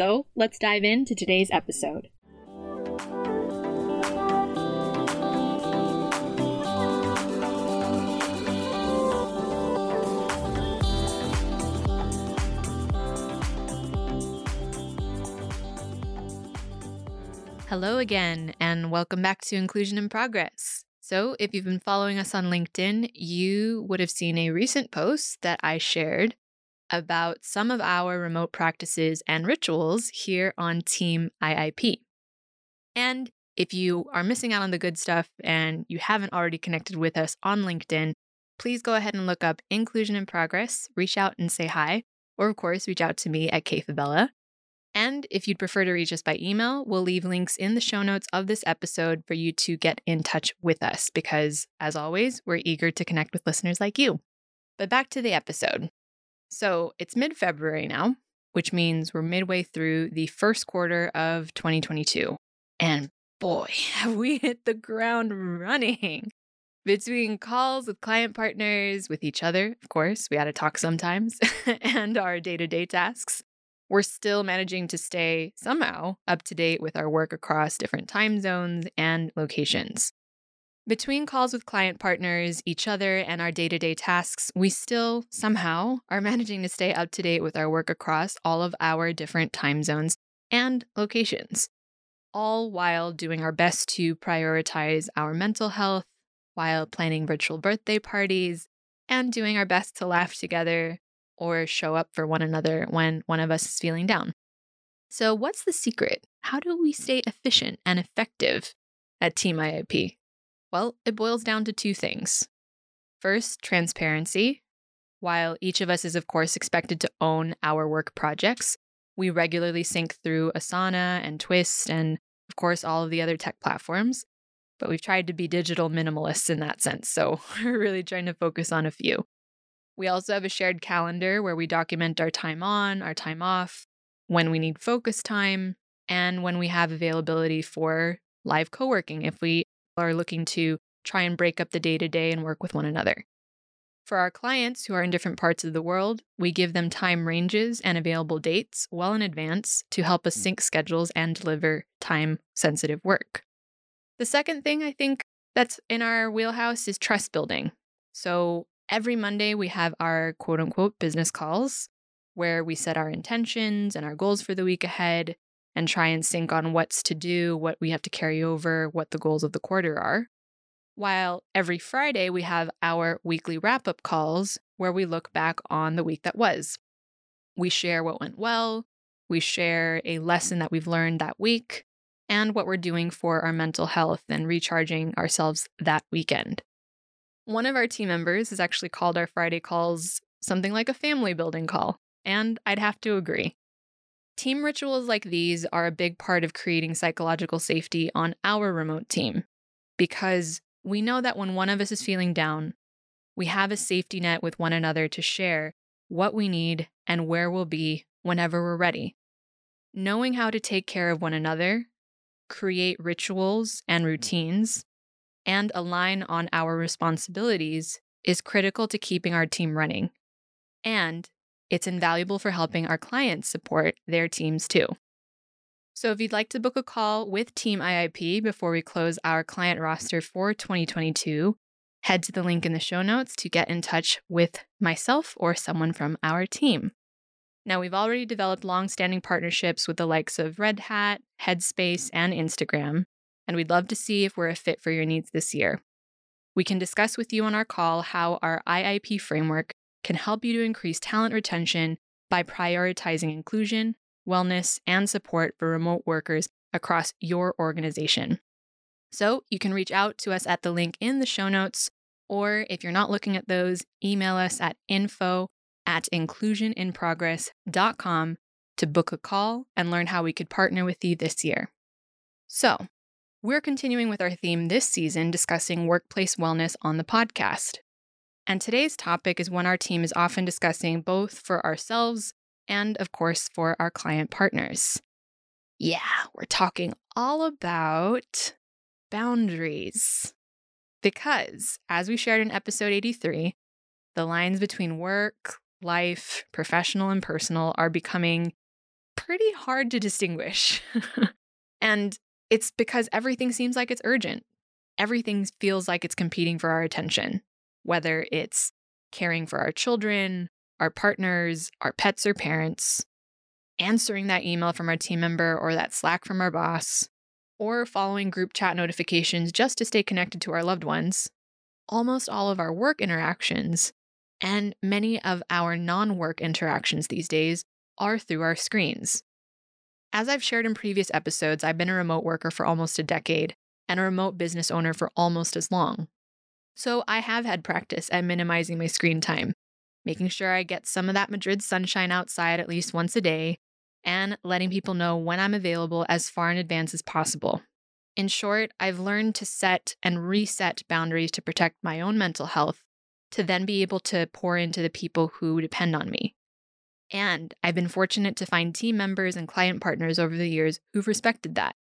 So let's dive into today's episode. Hello again, and welcome back to Inclusion in Progress. So, if you've been following us on LinkedIn, you would have seen a recent post that I shared about some of our remote practices and rituals here on Team IIP. And if you are missing out on the good stuff and you haven't already connected with us on LinkedIn, please go ahead and look up Inclusion in Progress, reach out and say hi, or of course, reach out to me at Kfabella. And if you'd prefer to reach us by email, we'll leave links in the show notes of this episode for you to get in touch with us because, as always, we're eager to connect with listeners like you. But back to the episode. So it's mid February now, which means we're midway through the first quarter of 2022. And boy, have we hit the ground running. Between calls with client partners, with each other, of course, we had to talk sometimes, and our day to day tasks, we're still managing to stay somehow up to date with our work across different time zones and locations. Between calls with client partners, each other, and our day to day tasks, we still somehow are managing to stay up to date with our work across all of our different time zones and locations, all while doing our best to prioritize our mental health while planning virtual birthday parties and doing our best to laugh together or show up for one another when one of us is feeling down. So, what's the secret? How do we stay efficient and effective at Team IIP? Well, it boils down to two things. First, transparency. While each of us is, of course, expected to own our work projects, we regularly sync through Asana and Twist and, of course, all of the other tech platforms. But we've tried to be digital minimalists in that sense, so we're really trying to focus on a few. We also have a shared calendar where we document our time on, our time off, when we need focus time, and when we have availability for live co working if we are looking to try and break up the day to day and work with one another. For our clients who are in different parts of the world, we give them time ranges and available dates well in advance to help us hmm. sync schedules and deliver time sensitive work. The second thing I think that's in our wheelhouse is trust building. So Every Monday, we have our quote unquote business calls where we set our intentions and our goals for the week ahead and try and sync on what's to do, what we have to carry over, what the goals of the quarter are. While every Friday, we have our weekly wrap up calls where we look back on the week that was. We share what went well, we share a lesson that we've learned that week, and what we're doing for our mental health and recharging ourselves that weekend. One of our team members has actually called our Friday calls something like a family building call, and I'd have to agree. Team rituals like these are a big part of creating psychological safety on our remote team because we know that when one of us is feeling down, we have a safety net with one another to share what we need and where we'll be whenever we're ready. Knowing how to take care of one another, create rituals and routines, and align on our responsibilities is critical to keeping our team running. And it's invaluable for helping our clients support their teams too. So, if you'd like to book a call with Team IIP before we close our client roster for 2022, head to the link in the show notes to get in touch with myself or someone from our team. Now, we've already developed long standing partnerships with the likes of Red Hat, Headspace, and Instagram, and we'd love to see if we're a fit for your needs this year. We can discuss with you on our call how our IIP framework can help you to increase talent retention by prioritizing inclusion, wellness, and support for remote workers across your organization. So you can reach out to us at the link in the show notes, or if you're not looking at those, email us at info at inclusioninprogress.com to book a call and learn how we could partner with you this year. So, we're continuing with our theme this season discussing workplace wellness on the podcast. And today's topic is one our team is often discussing both for ourselves and, of course, for our client partners. Yeah, we're talking all about boundaries. Because, as we shared in episode 83, the lines between work, life, professional, and personal are becoming pretty hard to distinguish. and it's because everything seems like it's urgent. Everything feels like it's competing for our attention, whether it's caring for our children, our partners, our pets or parents, answering that email from our team member or that Slack from our boss, or following group chat notifications just to stay connected to our loved ones. Almost all of our work interactions and many of our non work interactions these days are through our screens. As I've shared in previous episodes, I've been a remote worker for almost a decade and a remote business owner for almost as long. So I have had practice at minimizing my screen time, making sure I get some of that Madrid sunshine outside at least once a day, and letting people know when I'm available as far in advance as possible. In short, I've learned to set and reset boundaries to protect my own mental health to then be able to pour into the people who depend on me. And I've been fortunate to find team members and client partners over the years who've respected that.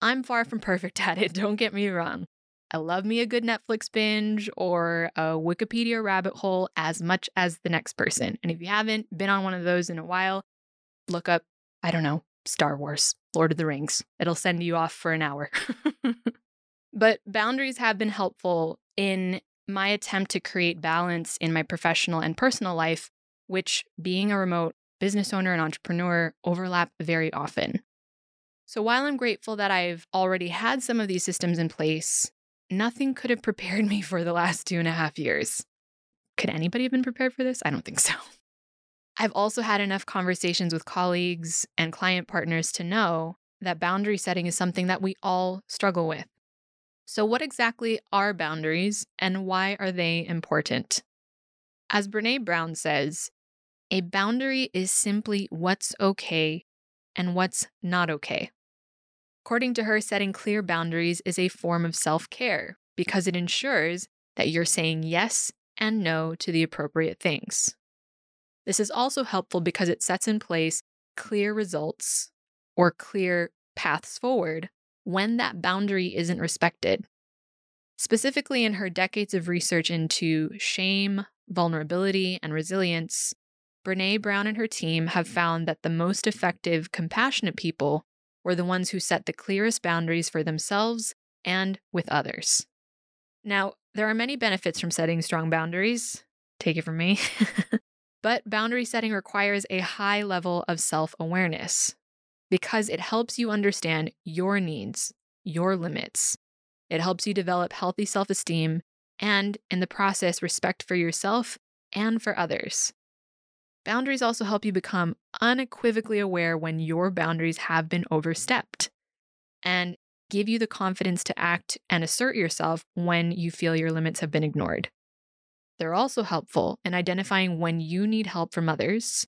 I'm far from perfect at it, don't get me wrong. I love me a good Netflix binge or a Wikipedia rabbit hole as much as the next person. And if you haven't been on one of those in a while, look up, I don't know, Star Wars, Lord of the Rings. It'll send you off for an hour. but boundaries have been helpful in my attempt to create balance in my professional and personal life, which being a remote business owner and entrepreneur overlap very often. So while I'm grateful that I've already had some of these systems in place, nothing could have prepared me for the last two and a half years. Could anybody have been prepared for this? I don't think so. I've also had enough conversations with colleagues and client partners to know that boundary setting is something that we all struggle with. So, what exactly are boundaries and why are they important? As Brene Brown says, a boundary is simply what's okay and what's not okay. According to her, setting clear boundaries is a form of self care because it ensures that you're saying yes and no to the appropriate things. This is also helpful because it sets in place clear results or clear paths forward when that boundary isn't respected. Specifically, in her decades of research into shame, vulnerability, and resilience, Brene Brown and her team have found that the most effective, compassionate people were the ones who set the clearest boundaries for themselves and with others. Now, there are many benefits from setting strong boundaries. Take it from me. but boundary setting requires a high level of self awareness because it helps you understand your needs, your limits. It helps you develop healthy self esteem and, in the process, respect for yourself and for others. Boundaries also help you become unequivocally aware when your boundaries have been overstepped and give you the confidence to act and assert yourself when you feel your limits have been ignored. They're also helpful in identifying when you need help from others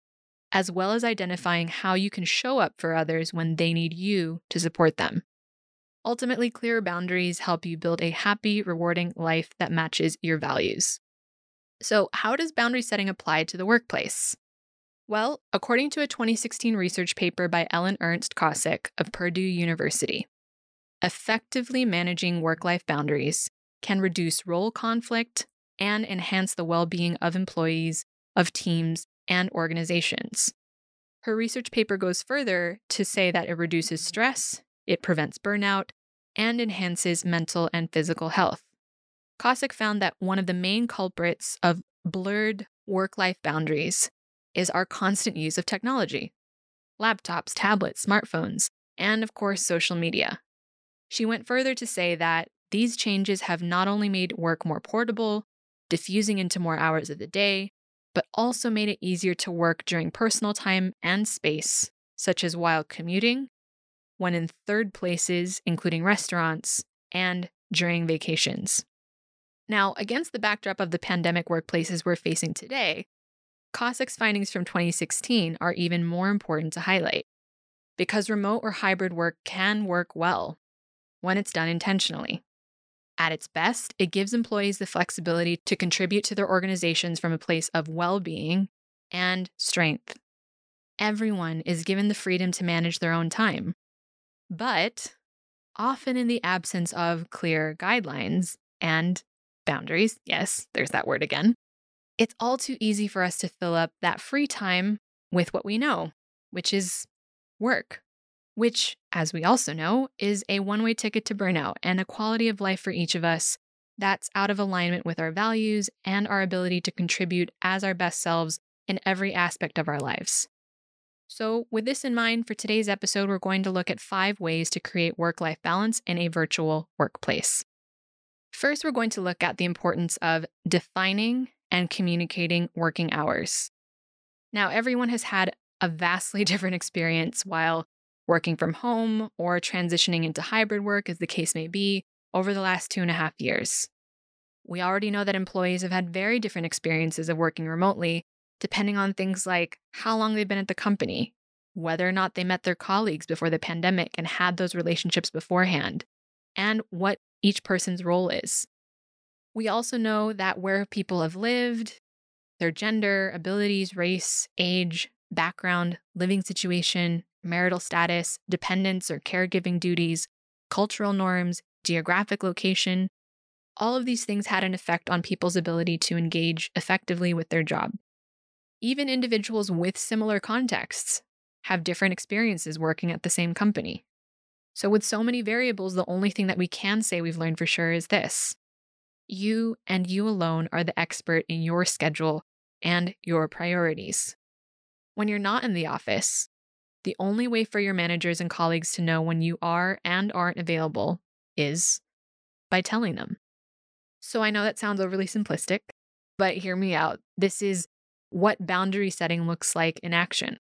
as well as identifying how you can show up for others when they need you to support them. Ultimately, clear boundaries help you build a happy, rewarding life that matches your values. So, how does boundary setting apply to the workplace? Well, according to a 2016 research paper by Ellen Ernst Kossek of Purdue University, effectively managing work life boundaries can reduce role conflict and enhance the well being of employees, of teams, and organizations. Her research paper goes further to say that it reduces stress, it prevents burnout, and enhances mental and physical health. Kossek found that one of the main culprits of blurred work life boundaries is our constant use of technology laptops, tablets, smartphones, and of course, social media. She went further to say that these changes have not only made work more portable, diffusing into more hours of the day, but also made it easier to work during personal time and space, such as while commuting, when in third places, including restaurants, and during vacations. Now, against the backdrop of the pandemic workplaces we're facing today, Kossek's findings from 2016 are even more important to highlight because remote or hybrid work can work well when it's done intentionally. At its best, it gives employees the flexibility to contribute to their organizations from a place of well being and strength. Everyone is given the freedom to manage their own time. But often in the absence of clear guidelines and boundaries, yes, there's that word again, it's all too easy for us to fill up that free time with what we know, which is work, which, as we also know, is a one way ticket to burnout and a quality of life for each of us that's out of alignment with our values and our ability to contribute as our best selves in every aspect of our lives. So, with this in mind, for today's episode, we're going to look at five ways to create work life balance in a virtual workplace. First, we're going to look at the importance of defining and communicating working hours. Now, everyone has had a vastly different experience while working from home or transitioning into hybrid work, as the case may be, over the last two and a half years. We already know that employees have had very different experiences of working remotely, depending on things like how long they've been at the company, whether or not they met their colleagues before the pandemic and had those relationships beforehand, and what each person's role is. We also know that where people have lived, their gender, abilities, race, age, background, living situation, marital status, dependence or caregiving duties, cultural norms, geographic location, all of these things had an effect on people's ability to engage effectively with their job. Even individuals with similar contexts have different experiences working at the same company. So, with so many variables, the only thing that we can say we've learned for sure is this you and you alone are the expert in your schedule and your priorities. When you're not in the office, the only way for your managers and colleagues to know when you are and aren't available is by telling them. So I know that sounds overly simplistic, but hear me out. This is what boundary setting looks like in action.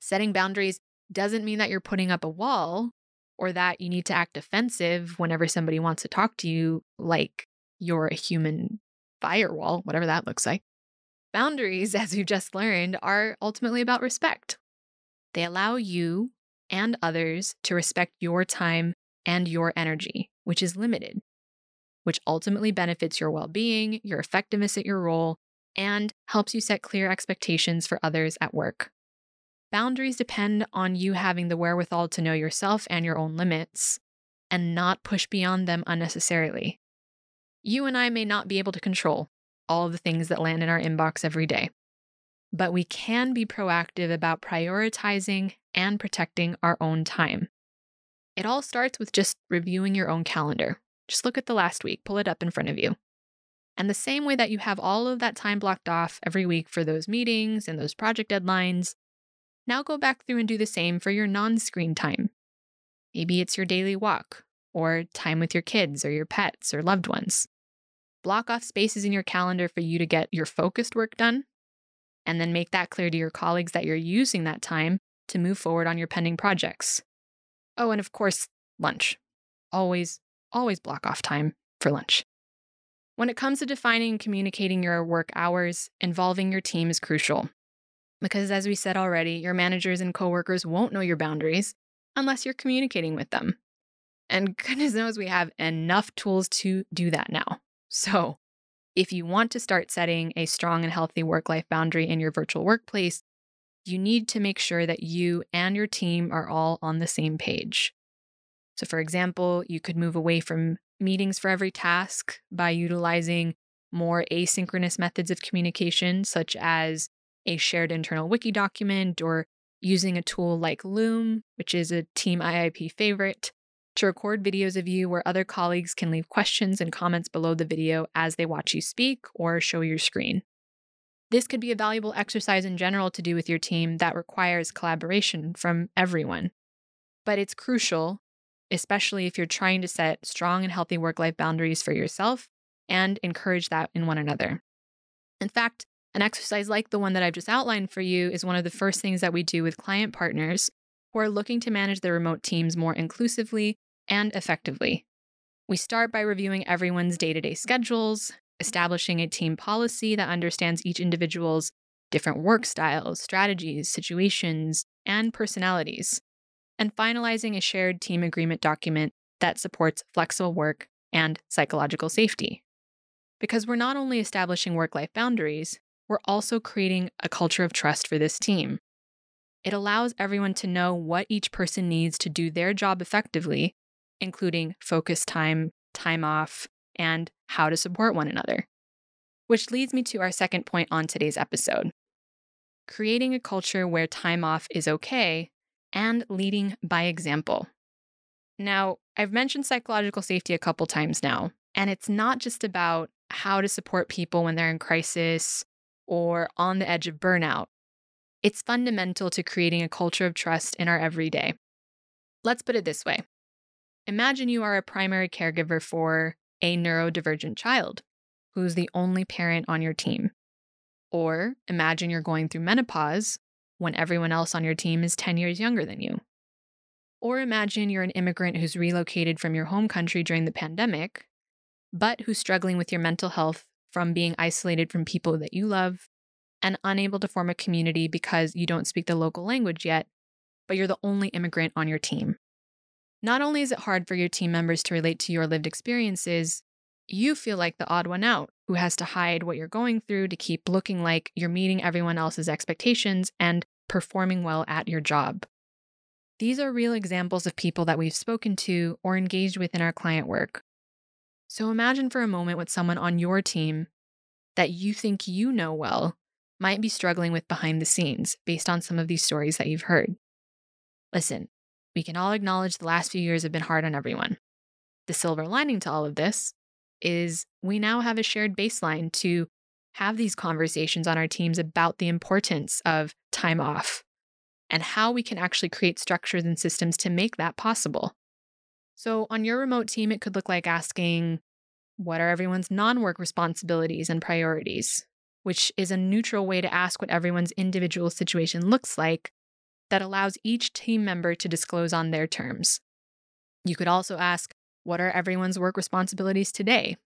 Setting boundaries doesn't mean that you're putting up a wall or that you need to act defensive whenever somebody wants to talk to you like you're a human firewall, whatever that looks like. Boundaries, as we've just learned, are ultimately about respect. They allow you and others to respect your time and your energy, which is limited, which ultimately benefits your well being, your effectiveness at your role, and helps you set clear expectations for others at work. Boundaries depend on you having the wherewithal to know yourself and your own limits and not push beyond them unnecessarily. You and I may not be able to control all the things that land in our inbox every day, but we can be proactive about prioritizing and protecting our own time. It all starts with just reviewing your own calendar. Just look at the last week, pull it up in front of you. And the same way that you have all of that time blocked off every week for those meetings and those project deadlines, now go back through and do the same for your non screen time. Maybe it's your daily walk, or time with your kids or your pets or loved ones block off spaces in your calendar for you to get your focused work done, and then make that clear to your colleagues that you're using that time to move forward on your pending projects. Oh, and of course, lunch. Always, always block off time for lunch. When it comes to defining and communicating your work hours, involving your team is crucial. Because as we said already, your managers and coworkers won't know your boundaries unless you're communicating with them. And goodness knows we have enough tools to do that now. So, if you want to start setting a strong and healthy work life boundary in your virtual workplace, you need to make sure that you and your team are all on the same page. So, for example, you could move away from meetings for every task by utilizing more asynchronous methods of communication, such as a shared internal wiki document or using a tool like Loom, which is a Team IIP favorite, to record videos of you where other colleagues can leave questions and comments below the video as they watch you speak or show your screen. This could be a valuable exercise in general to do with your team that requires collaboration from everyone. But it's crucial, especially if you're trying to set strong and healthy work life boundaries for yourself and encourage that in one another. In fact, an exercise like the one that I've just outlined for you is one of the first things that we do with client partners who are looking to manage their remote teams more inclusively and effectively. We start by reviewing everyone's day to day schedules, establishing a team policy that understands each individual's different work styles, strategies, situations, and personalities, and finalizing a shared team agreement document that supports flexible work and psychological safety. Because we're not only establishing work life boundaries, we're also creating a culture of trust for this team. It allows everyone to know what each person needs to do their job effectively, including focus time, time off, and how to support one another. Which leads me to our second point on today's episode creating a culture where time off is okay and leading by example. Now, I've mentioned psychological safety a couple times now, and it's not just about how to support people when they're in crisis or on the edge of burnout. It's fundamental to creating a culture of trust in our everyday. Let's put it this way Imagine you are a primary caregiver for a neurodivergent child who's the only parent on your team. Or imagine you're going through menopause when everyone else on your team is 10 years younger than you. Or imagine you're an immigrant who's relocated from your home country during the pandemic, but who's struggling with your mental health from being isolated from people that you love and unable to form a community because you don't speak the local language yet, but you're the only immigrant on your team. Not only is it hard for your team members to relate to your lived experiences, you feel like the odd one out who has to hide what you're going through to keep looking like you're meeting everyone else's expectations and performing well at your job. These are real examples of people that we've spoken to or engaged with in our client work. So imagine for a moment what someone on your team that you think you know well might be struggling with behind the scenes based on some of these stories that you've heard. Listen, we can all acknowledge the last few years have been hard on everyone. The silver lining to all of this is we now have a shared baseline to have these conversations on our teams about the importance of time off and how we can actually create structures and systems to make that possible. So, on your remote team, it could look like asking, What are everyone's non work responsibilities and priorities? Which is a neutral way to ask what everyone's individual situation looks like that allows each team member to disclose on their terms. You could also ask, what are everyone's work responsibilities today?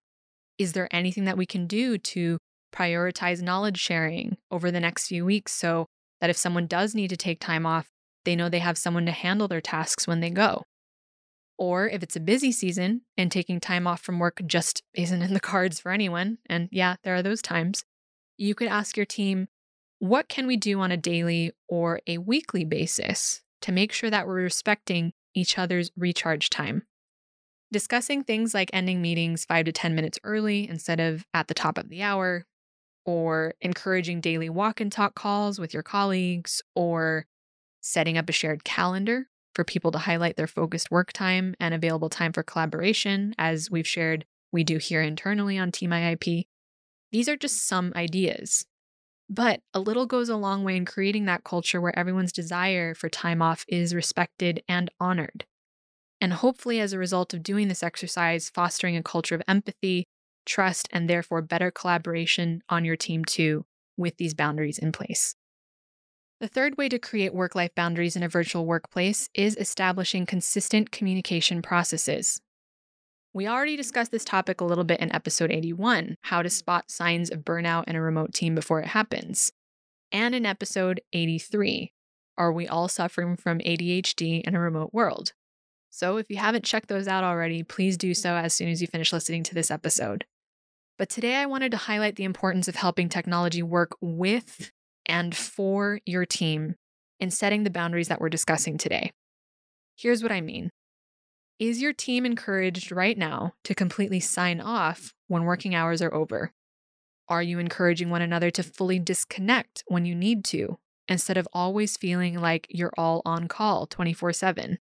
Is there anything that we can do to prioritize knowledge sharing over the next few weeks so that if someone does need to take time off, they know they have someone to handle their tasks when they go? Or if it's a busy season and taking time off from work just isn't in the cards for anyone, and yeah, there are those times, you could ask your team what can we do on a daily or a weekly basis to make sure that we're respecting each other's recharge time? Discussing things like ending meetings five to 10 minutes early instead of at the top of the hour, or encouraging daily walk and talk calls with your colleagues, or setting up a shared calendar for people to highlight their focused work time and available time for collaboration, as we've shared we do here internally on Team IIP. These are just some ideas but a little goes a long way in creating that culture where everyone's desire for time off is respected and honored. And hopefully, as a result of doing this exercise, fostering a culture of empathy, trust, and therefore better collaboration on your team too, with these boundaries in place. The third way to create work life boundaries in a virtual workplace is establishing consistent communication processes. We already discussed this topic a little bit in episode 81 how to mm-hmm. spot signs of burnout in a remote team before it happens. And in episode 83 Are we all suffering from ADHD in a remote world? So if you haven't checked those out already, please do so as soon as you finish listening to this episode. But today I wanted to highlight the importance of helping technology work with and for your team in setting the boundaries that we're discussing today. Here's what I mean is your team encouraged right now to completely sign off when working hours are over? Are you encouraging one another to fully disconnect when you need to, instead of always feeling like you're all on call 24 7?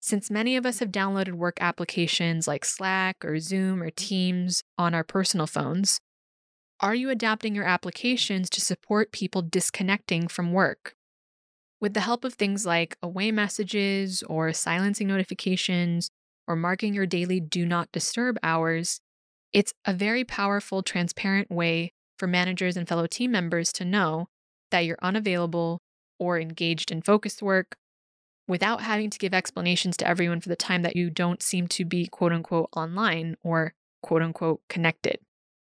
Since many of us have downloaded work applications like Slack or Zoom or Teams on our personal phones, Are you adapting your applications to support people disconnecting from work? With the help of things like away messages or silencing notifications or marking your daily do not disturb hours, it's a very powerful, transparent way for managers and fellow team members to know that you're unavailable or engaged in focused work without having to give explanations to everyone for the time that you don't seem to be quote unquote online or quote unquote connected.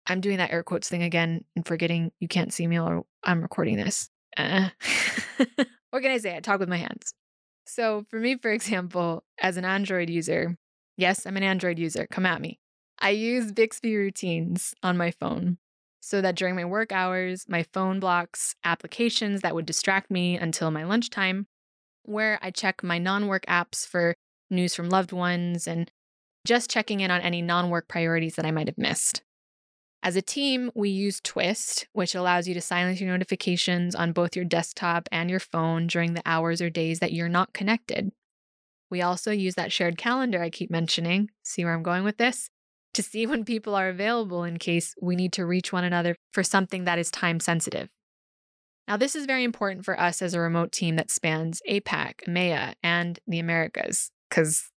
I'm doing that air quotes thing again and forgetting you can't see me or I'm recording this. Uh. what can I say? I talk with my hands. So, for me, for example, as an Android user, yes, I'm an Android user, come at me. I use Bixby routines on my phone so that during my work hours, my phone blocks applications that would distract me until my lunchtime, where I check my non work apps for news from loved ones and just checking in on any non work priorities that I might have missed. As a team, we use Twist, which allows you to silence your notifications on both your desktop and your phone during the hours or days that you're not connected. We also use that shared calendar I keep mentioning. See where I'm going with this? To see when people are available in case we need to reach one another for something that is time sensitive. Now, this is very important for us as a remote team that spans APAC, EMEA, and the Americas, because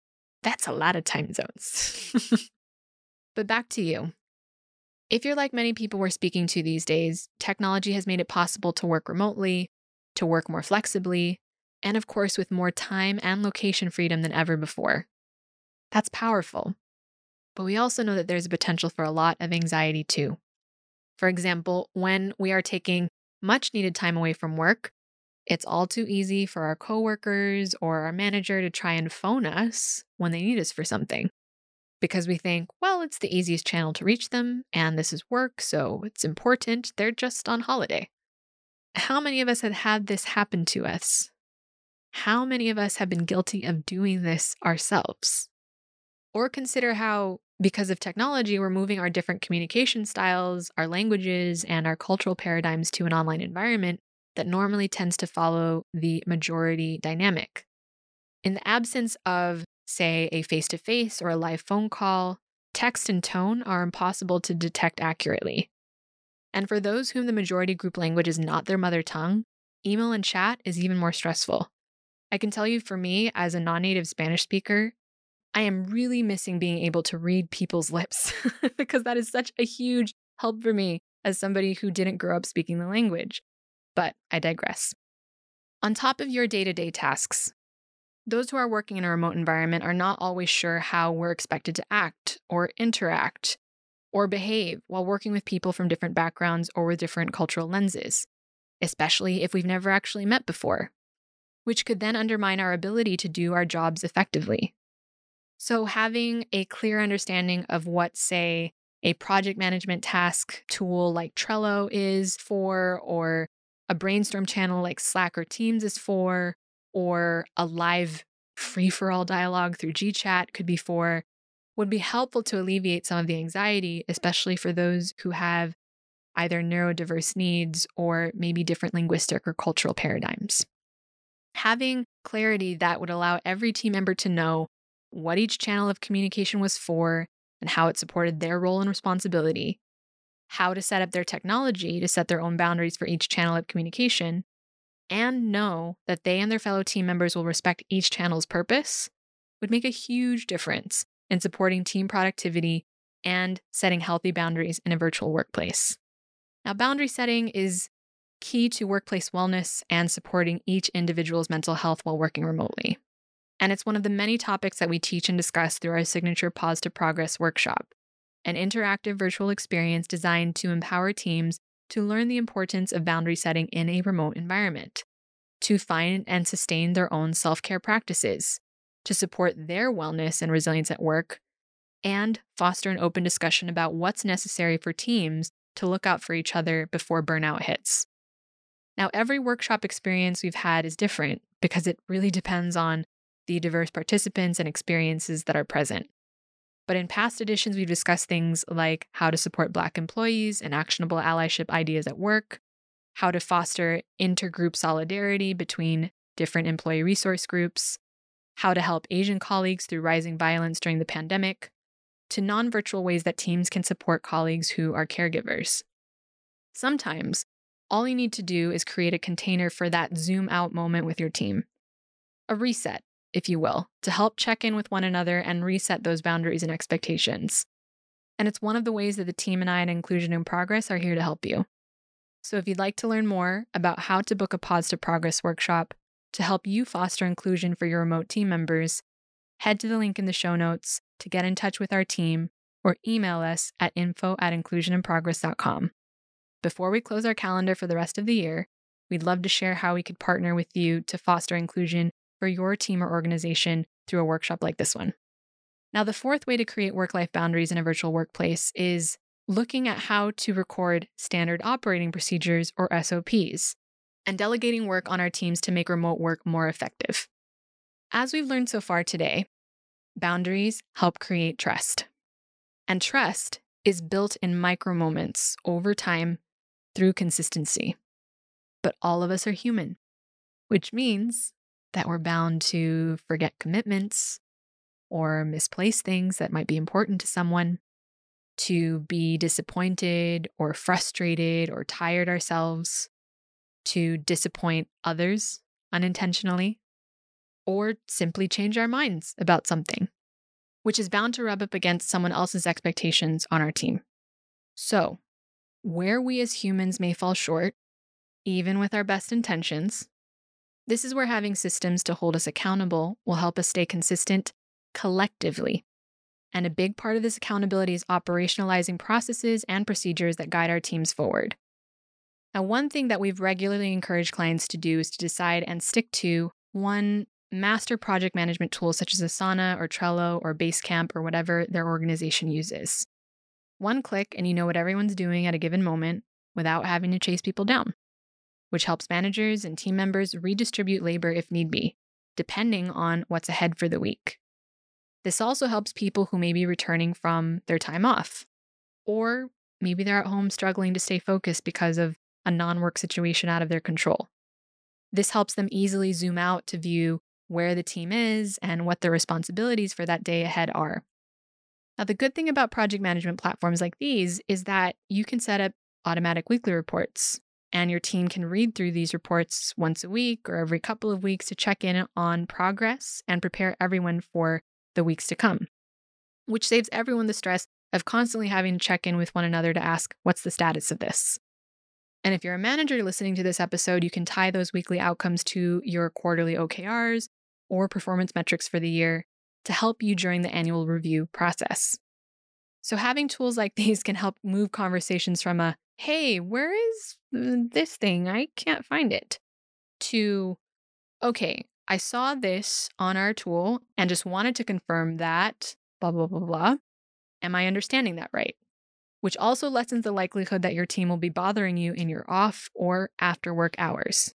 that's a lot of time zones. but back to you. If you're like many people we're speaking to these days, technology has made it possible to work remotely, to work more flexibly, and of course, with more time and location freedom than ever before. That's powerful. But we also know that there's a potential for a lot of anxiety too. For example, when we are taking much needed time away from work, it's all too easy for our coworkers or our manager to try and phone us when they need us for something because we think, well, it's the easiest channel to reach them, and this is work, so it's important. They're just on holiday. How many of us have had this happen to us? How many of us have been guilty of doing this ourselves? Or consider how, because of technology, we're moving our different communication styles, our languages, and our cultural paradigms to an online environment that normally tends to follow the majority dynamic. In the absence of say a face to face or a live phone call, text and tone are impossible to detect accurately. And for those whom the majority group language is not their mother tongue, email and chat is even more stressful. I can tell you for me, as a non native Spanish speaker, I am really missing being able to read people's lips because that is such a huge help for me as somebody who didn't grow up speaking the language. But I digress. On top of your day to day tasks, those who are working in a remote environment are not always sure how we're expected to act or interact or behave while working with people from different backgrounds or with different cultural lenses, especially if we've never actually met before, which could then undermine our ability to do our jobs effectively. So, having a clear understanding of what, say, a project management task tool like Trello is for, or a brainstorm channel like Slack or Teams is for, or a live free for all dialogue through GChat could be for, would be helpful to alleviate some of the anxiety, especially for those who have either neurodiverse needs or maybe different linguistic or cultural paradigms. Having clarity that would allow every team member to know what each channel of communication was for and how it supported their role and responsibility, how to set up their technology to set their own boundaries for each channel of communication, and know that they and their fellow team members will respect each channel's purpose would make a huge difference in supporting team productivity and setting healthy boundaries in a virtual workplace. Now, boundary setting is key to workplace wellness and supporting each individual's mental health while working remotely. And it's one of the many topics that we teach and discuss through our signature Pause to Progress workshop, an interactive virtual experience designed to empower teams to learn the importance of boundary setting in a remote environment, to find and sustain their own self care practices, to support their wellness and resilience at work, and foster an open discussion about what's necessary for teams to look out for each other before burnout hits. Now, every workshop experience we've had is different because it really depends on the diverse participants and experiences that are present. But in past editions, we've discussed things like how to support Black employees and actionable allyship ideas at work, how to foster intergroup solidarity between different employee resource groups, how to help Asian colleagues through rising violence during the pandemic, to non virtual ways that teams can support colleagues who are caregivers. Sometimes all you need to do is create a container for that zoom out moment with your team. A reset, if you will, to help check in with one another and reset those boundaries and expectations. And it's one of the ways that the team and I at Inclusion in Progress are here to help you. So if you'd like to learn more about how to book a Pause to Progress workshop to help you foster inclusion for your remote team members, head to the link in the show notes to get in touch with our team or email us at info at inclusioninprogress.com. Before we close our calendar for the rest of the year, we'd love to share how we could partner with you to foster inclusion for your team or organization through a workshop like this one. Now, the fourth way to create work life boundaries in a virtual workplace is looking at how to record standard operating procedures or SOPs and delegating work on our teams to make remote work more effective. As we've learned so far today, boundaries help create trust. And trust is built in micro moments over time through consistency. But all of us are human, which means that we're bound to forget commitments or misplace things that might be important to someone, to be disappointed or frustrated or tired ourselves, to disappoint others unintentionally, or simply change our minds about something, which is bound to rub up against someone else's expectations on our team. So, where we as humans may fall short, even with our best intentions, this is where having systems to hold us accountable will help us stay consistent collectively. And a big part of this accountability is operationalizing processes and procedures that guide our teams forward. Now, one thing that we've regularly encouraged clients to do is to decide and stick to one master project management tool, such as Asana or Trello or Basecamp or whatever their organization uses. One click, and you know what everyone's doing at a given moment without having to chase people down, which helps managers and team members redistribute labor if need be, depending on what's ahead for the week. This also helps people who may be returning from their time off, or maybe they're at home struggling to stay focused because of a non work situation out of their control. This helps them easily zoom out to view where the team is and what their responsibilities for that day ahead are. Now, the good thing about project management platforms like these is that you can set up automatic weekly reports, and your team can read through these reports once a week or every couple of weeks to check in on progress and prepare everyone for the weeks to come, which saves everyone the stress of constantly having to check in with one another to ask, what's the status of this? And if you're a manager listening to this episode, you can tie those weekly outcomes to your quarterly OKRs or performance metrics for the year to help you during the annual review process. So, having tools like these can help move conversations from a, hey, where is mm, this thing? I can't find it, to, okay, I saw this on our tool and just wanted to confirm that, blah, blah, blah, blah. Am I understanding that right? Which also lessens the likelihood that your team will be bothering you in your off or after work hours.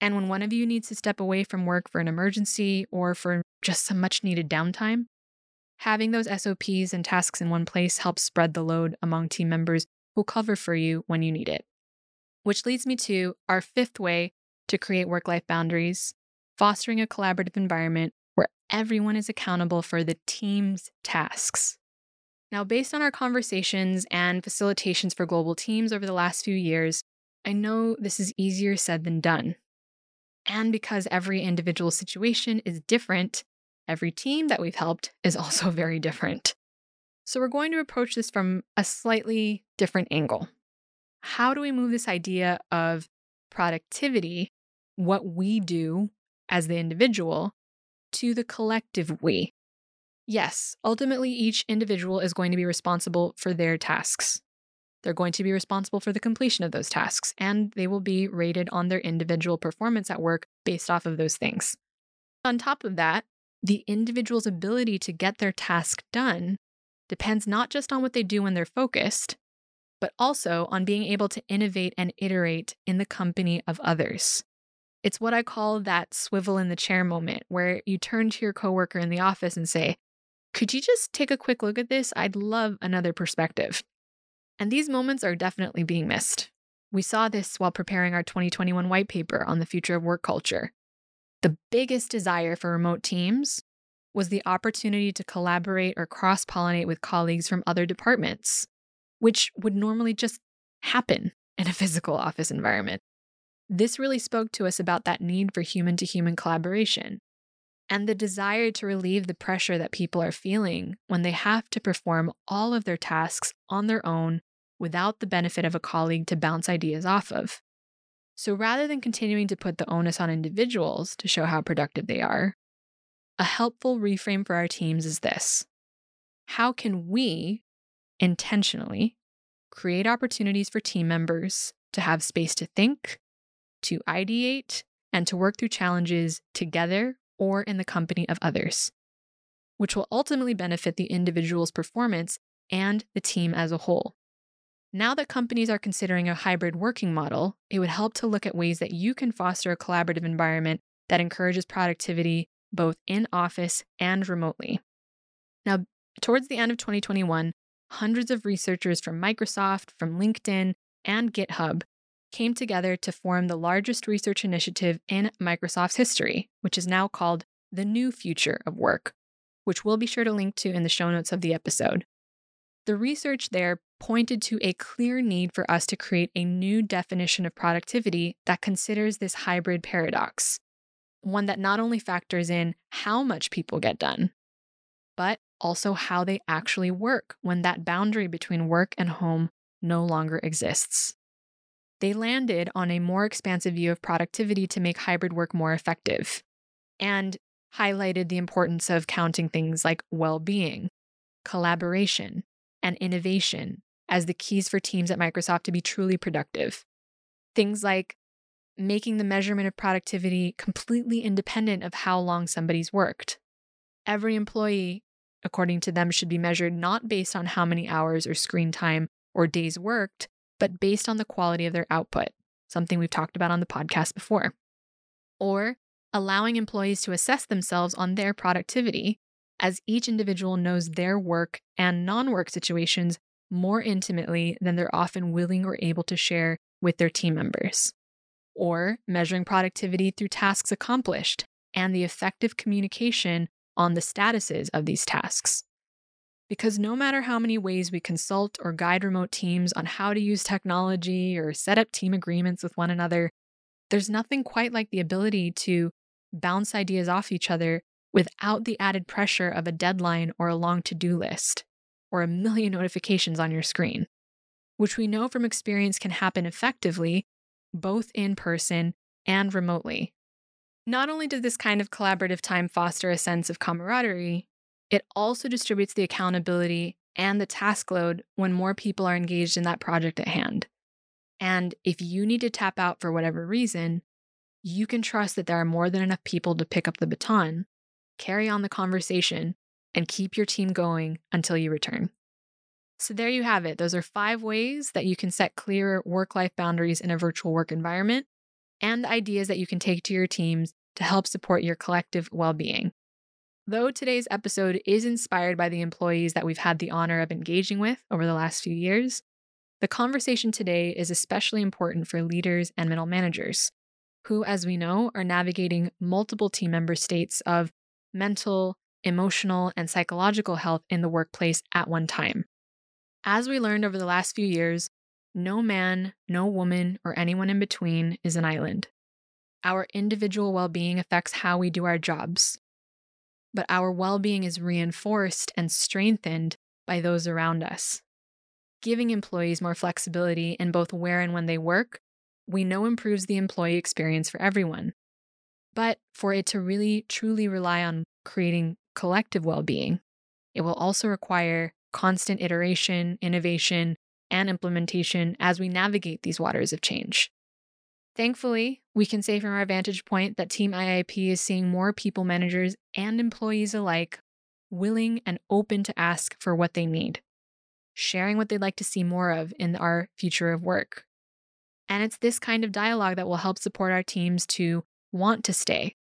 And when one of you needs to step away from work for an emergency or for just some much needed downtime, having those SOPs and tasks in one place helps spread the load among team members who cover for you when you need it. Which leads me to our fifth way to create work life boundaries fostering a collaborative environment where everyone is accountable for the team's tasks. Now, based on our conversations and facilitations for global teams over the last few years, I know this is easier said than done. And because every individual situation is different, every team that we've helped is also very different. So we're going to approach this from a slightly different angle. How do we move this idea of productivity, what we do as the individual, to the collective we? Yes, ultimately, each individual is going to be responsible for their tasks. They're going to be responsible for the completion of those tasks, and they will be rated on their individual performance at work based off of those things. On top of that, the individual's ability to get their task done depends not just on what they do when they're focused, but also on being able to innovate and iterate in the company of others. It's what I call that swivel in the chair moment, where you turn to your coworker in the office and say, Could you just take a quick look at this? I'd love another perspective. And these moments are definitely being missed. We saw this while preparing our 2021 white paper on the future of work culture. The biggest desire for remote teams was the opportunity to collaborate or cross pollinate with colleagues from other departments, which would normally just happen in a physical office environment. This really spoke to us about that need for human to human collaboration and the desire to relieve the pressure that people are feeling when they have to perform all of their tasks on their own without the benefit of a colleague to bounce ideas off of. So rather than continuing to put the onus on individuals to show how productive they are, a helpful reframe for our teams is this How can we intentionally create opportunities for team members to have space to think, to ideate, and to work through challenges together or in the company of others, which will ultimately benefit the individual's performance and the team as a whole. Now that companies are considering a hybrid working model, it would help to look at ways that you can foster a collaborative environment that encourages productivity both in office and remotely. Now, towards the end of 2021, hundreds of researchers from Microsoft, from LinkedIn, and GitHub came together to form the largest research initiative in Microsoft's history, which is now called the New Future of Work, which we'll be sure to link to in the show notes of the episode. The research there pointed to a clear need for us to create a new definition of productivity that considers this hybrid paradox, one that not only factors in how much people get done, but also how they actually work when that boundary between work and home no longer exists they landed on a more expansive view of productivity to make hybrid work more effective and highlighted the importance of counting things like well being, collaboration, and innovation as the keys for teams at Microsoft to be truly productive. Things like making the measurement of productivity completely independent of how long somebody's worked. Every employee, according to them, should be measured not based on how many hours or screen time or days worked, but based on the quality of their output, something we've talked about on the podcast before. Or allowing employees to assess themselves on their productivity, as each individual knows their work and non work situations more intimately than they're often willing or able to share with their team members. Or measuring productivity through tasks accomplished and the effective communication on the statuses of these tasks. Because no matter how many ways we consult or guide remote teams on how to use technology or set up team agreements with one another, there's nothing quite like the ability to bounce ideas off each other without the added pressure of a deadline or a long to do list or a million notifications on your screen, which we know from experience can happen effectively both in person and remotely. Not only does this kind of collaborative time foster a sense of camaraderie, it also distributes the accountability and the task load when more people are engaged in that project at hand. And if you need to tap out for whatever reason, you can trust that there are more than enough people to pick up the baton, carry on the conversation, and keep your team going until you return. So, there you have it. Those are five ways that you can set clear work life boundaries in a virtual work environment and ideas that you can take to your teams to help support your collective well being. Though today's episode is inspired by the employees that we've had the honor of engaging with over the last few years, the conversation today is especially important for leaders and middle managers, who, as we know, are navigating multiple team member states of mental, emotional, and psychological health in the workplace at one time. As we learned over the last few years, no man, no woman, or anyone in between is an island. Our individual well being affects how we do our jobs, but our well being is reinforced and strengthened by those around us. Giving employees more flexibility in both where and when they work, we know improves the employee experience for everyone. But for it to really truly rely on creating collective well being, it will also require constant iteration, innovation, and implementation as we navigate these waters of change. Thankfully, we can say from our vantage point that Team IIP is seeing more people managers and employees alike willing and open to ask for what they need, sharing what they'd like to see more of in our future of work. And it's this kind of dialogue that will help support our teams to want to stay,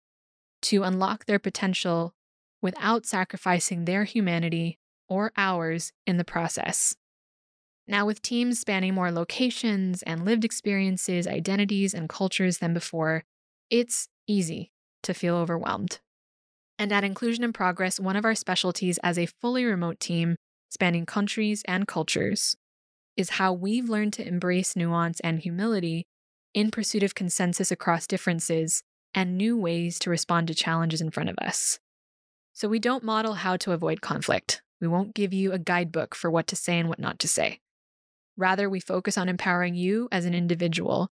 to unlock their potential without sacrificing their humanity or hours in the process. Now, with teams spanning more locations and lived experiences, identities, and cultures than before, it's easy to feel overwhelmed. And at Inclusion in Progress, one of our specialties as a fully remote team spanning countries and cultures, is how we've learned to embrace nuance and humility in pursuit of consensus across differences and new ways to respond to challenges in front of us. So we don't model how to avoid conflict. We won't give you a guidebook for what to say and what not to say. Rather, we focus on empowering you as an individual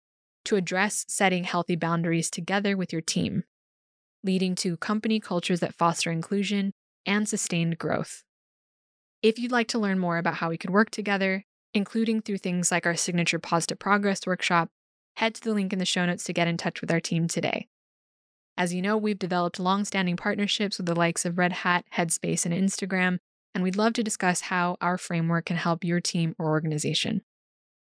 to address setting healthy boundaries together with your team, leading to company cultures that foster inclusion and sustained growth. If you'd like to learn more about how we could work together, including through things like our signature Positive Progress workshop, head to the link in the show notes to get in touch with our team today. As you know, we've developed long-standing partnerships with the likes of Red Hat, Headspace, and Instagram, and we'd love to discuss how our framework can help your team or organization.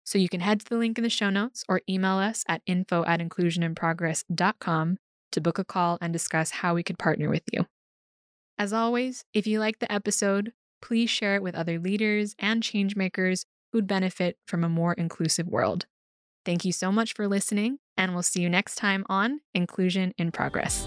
So you can head to the link in the show notes or email us at info at inclusioninprogress.com to book a call and discuss how we could partner with you. As always, if you like the episode, please share it with other leaders and changemakers who'd benefit from a more inclusive world. Thank you so much for listening, and we'll see you next time on Inclusion in Progress.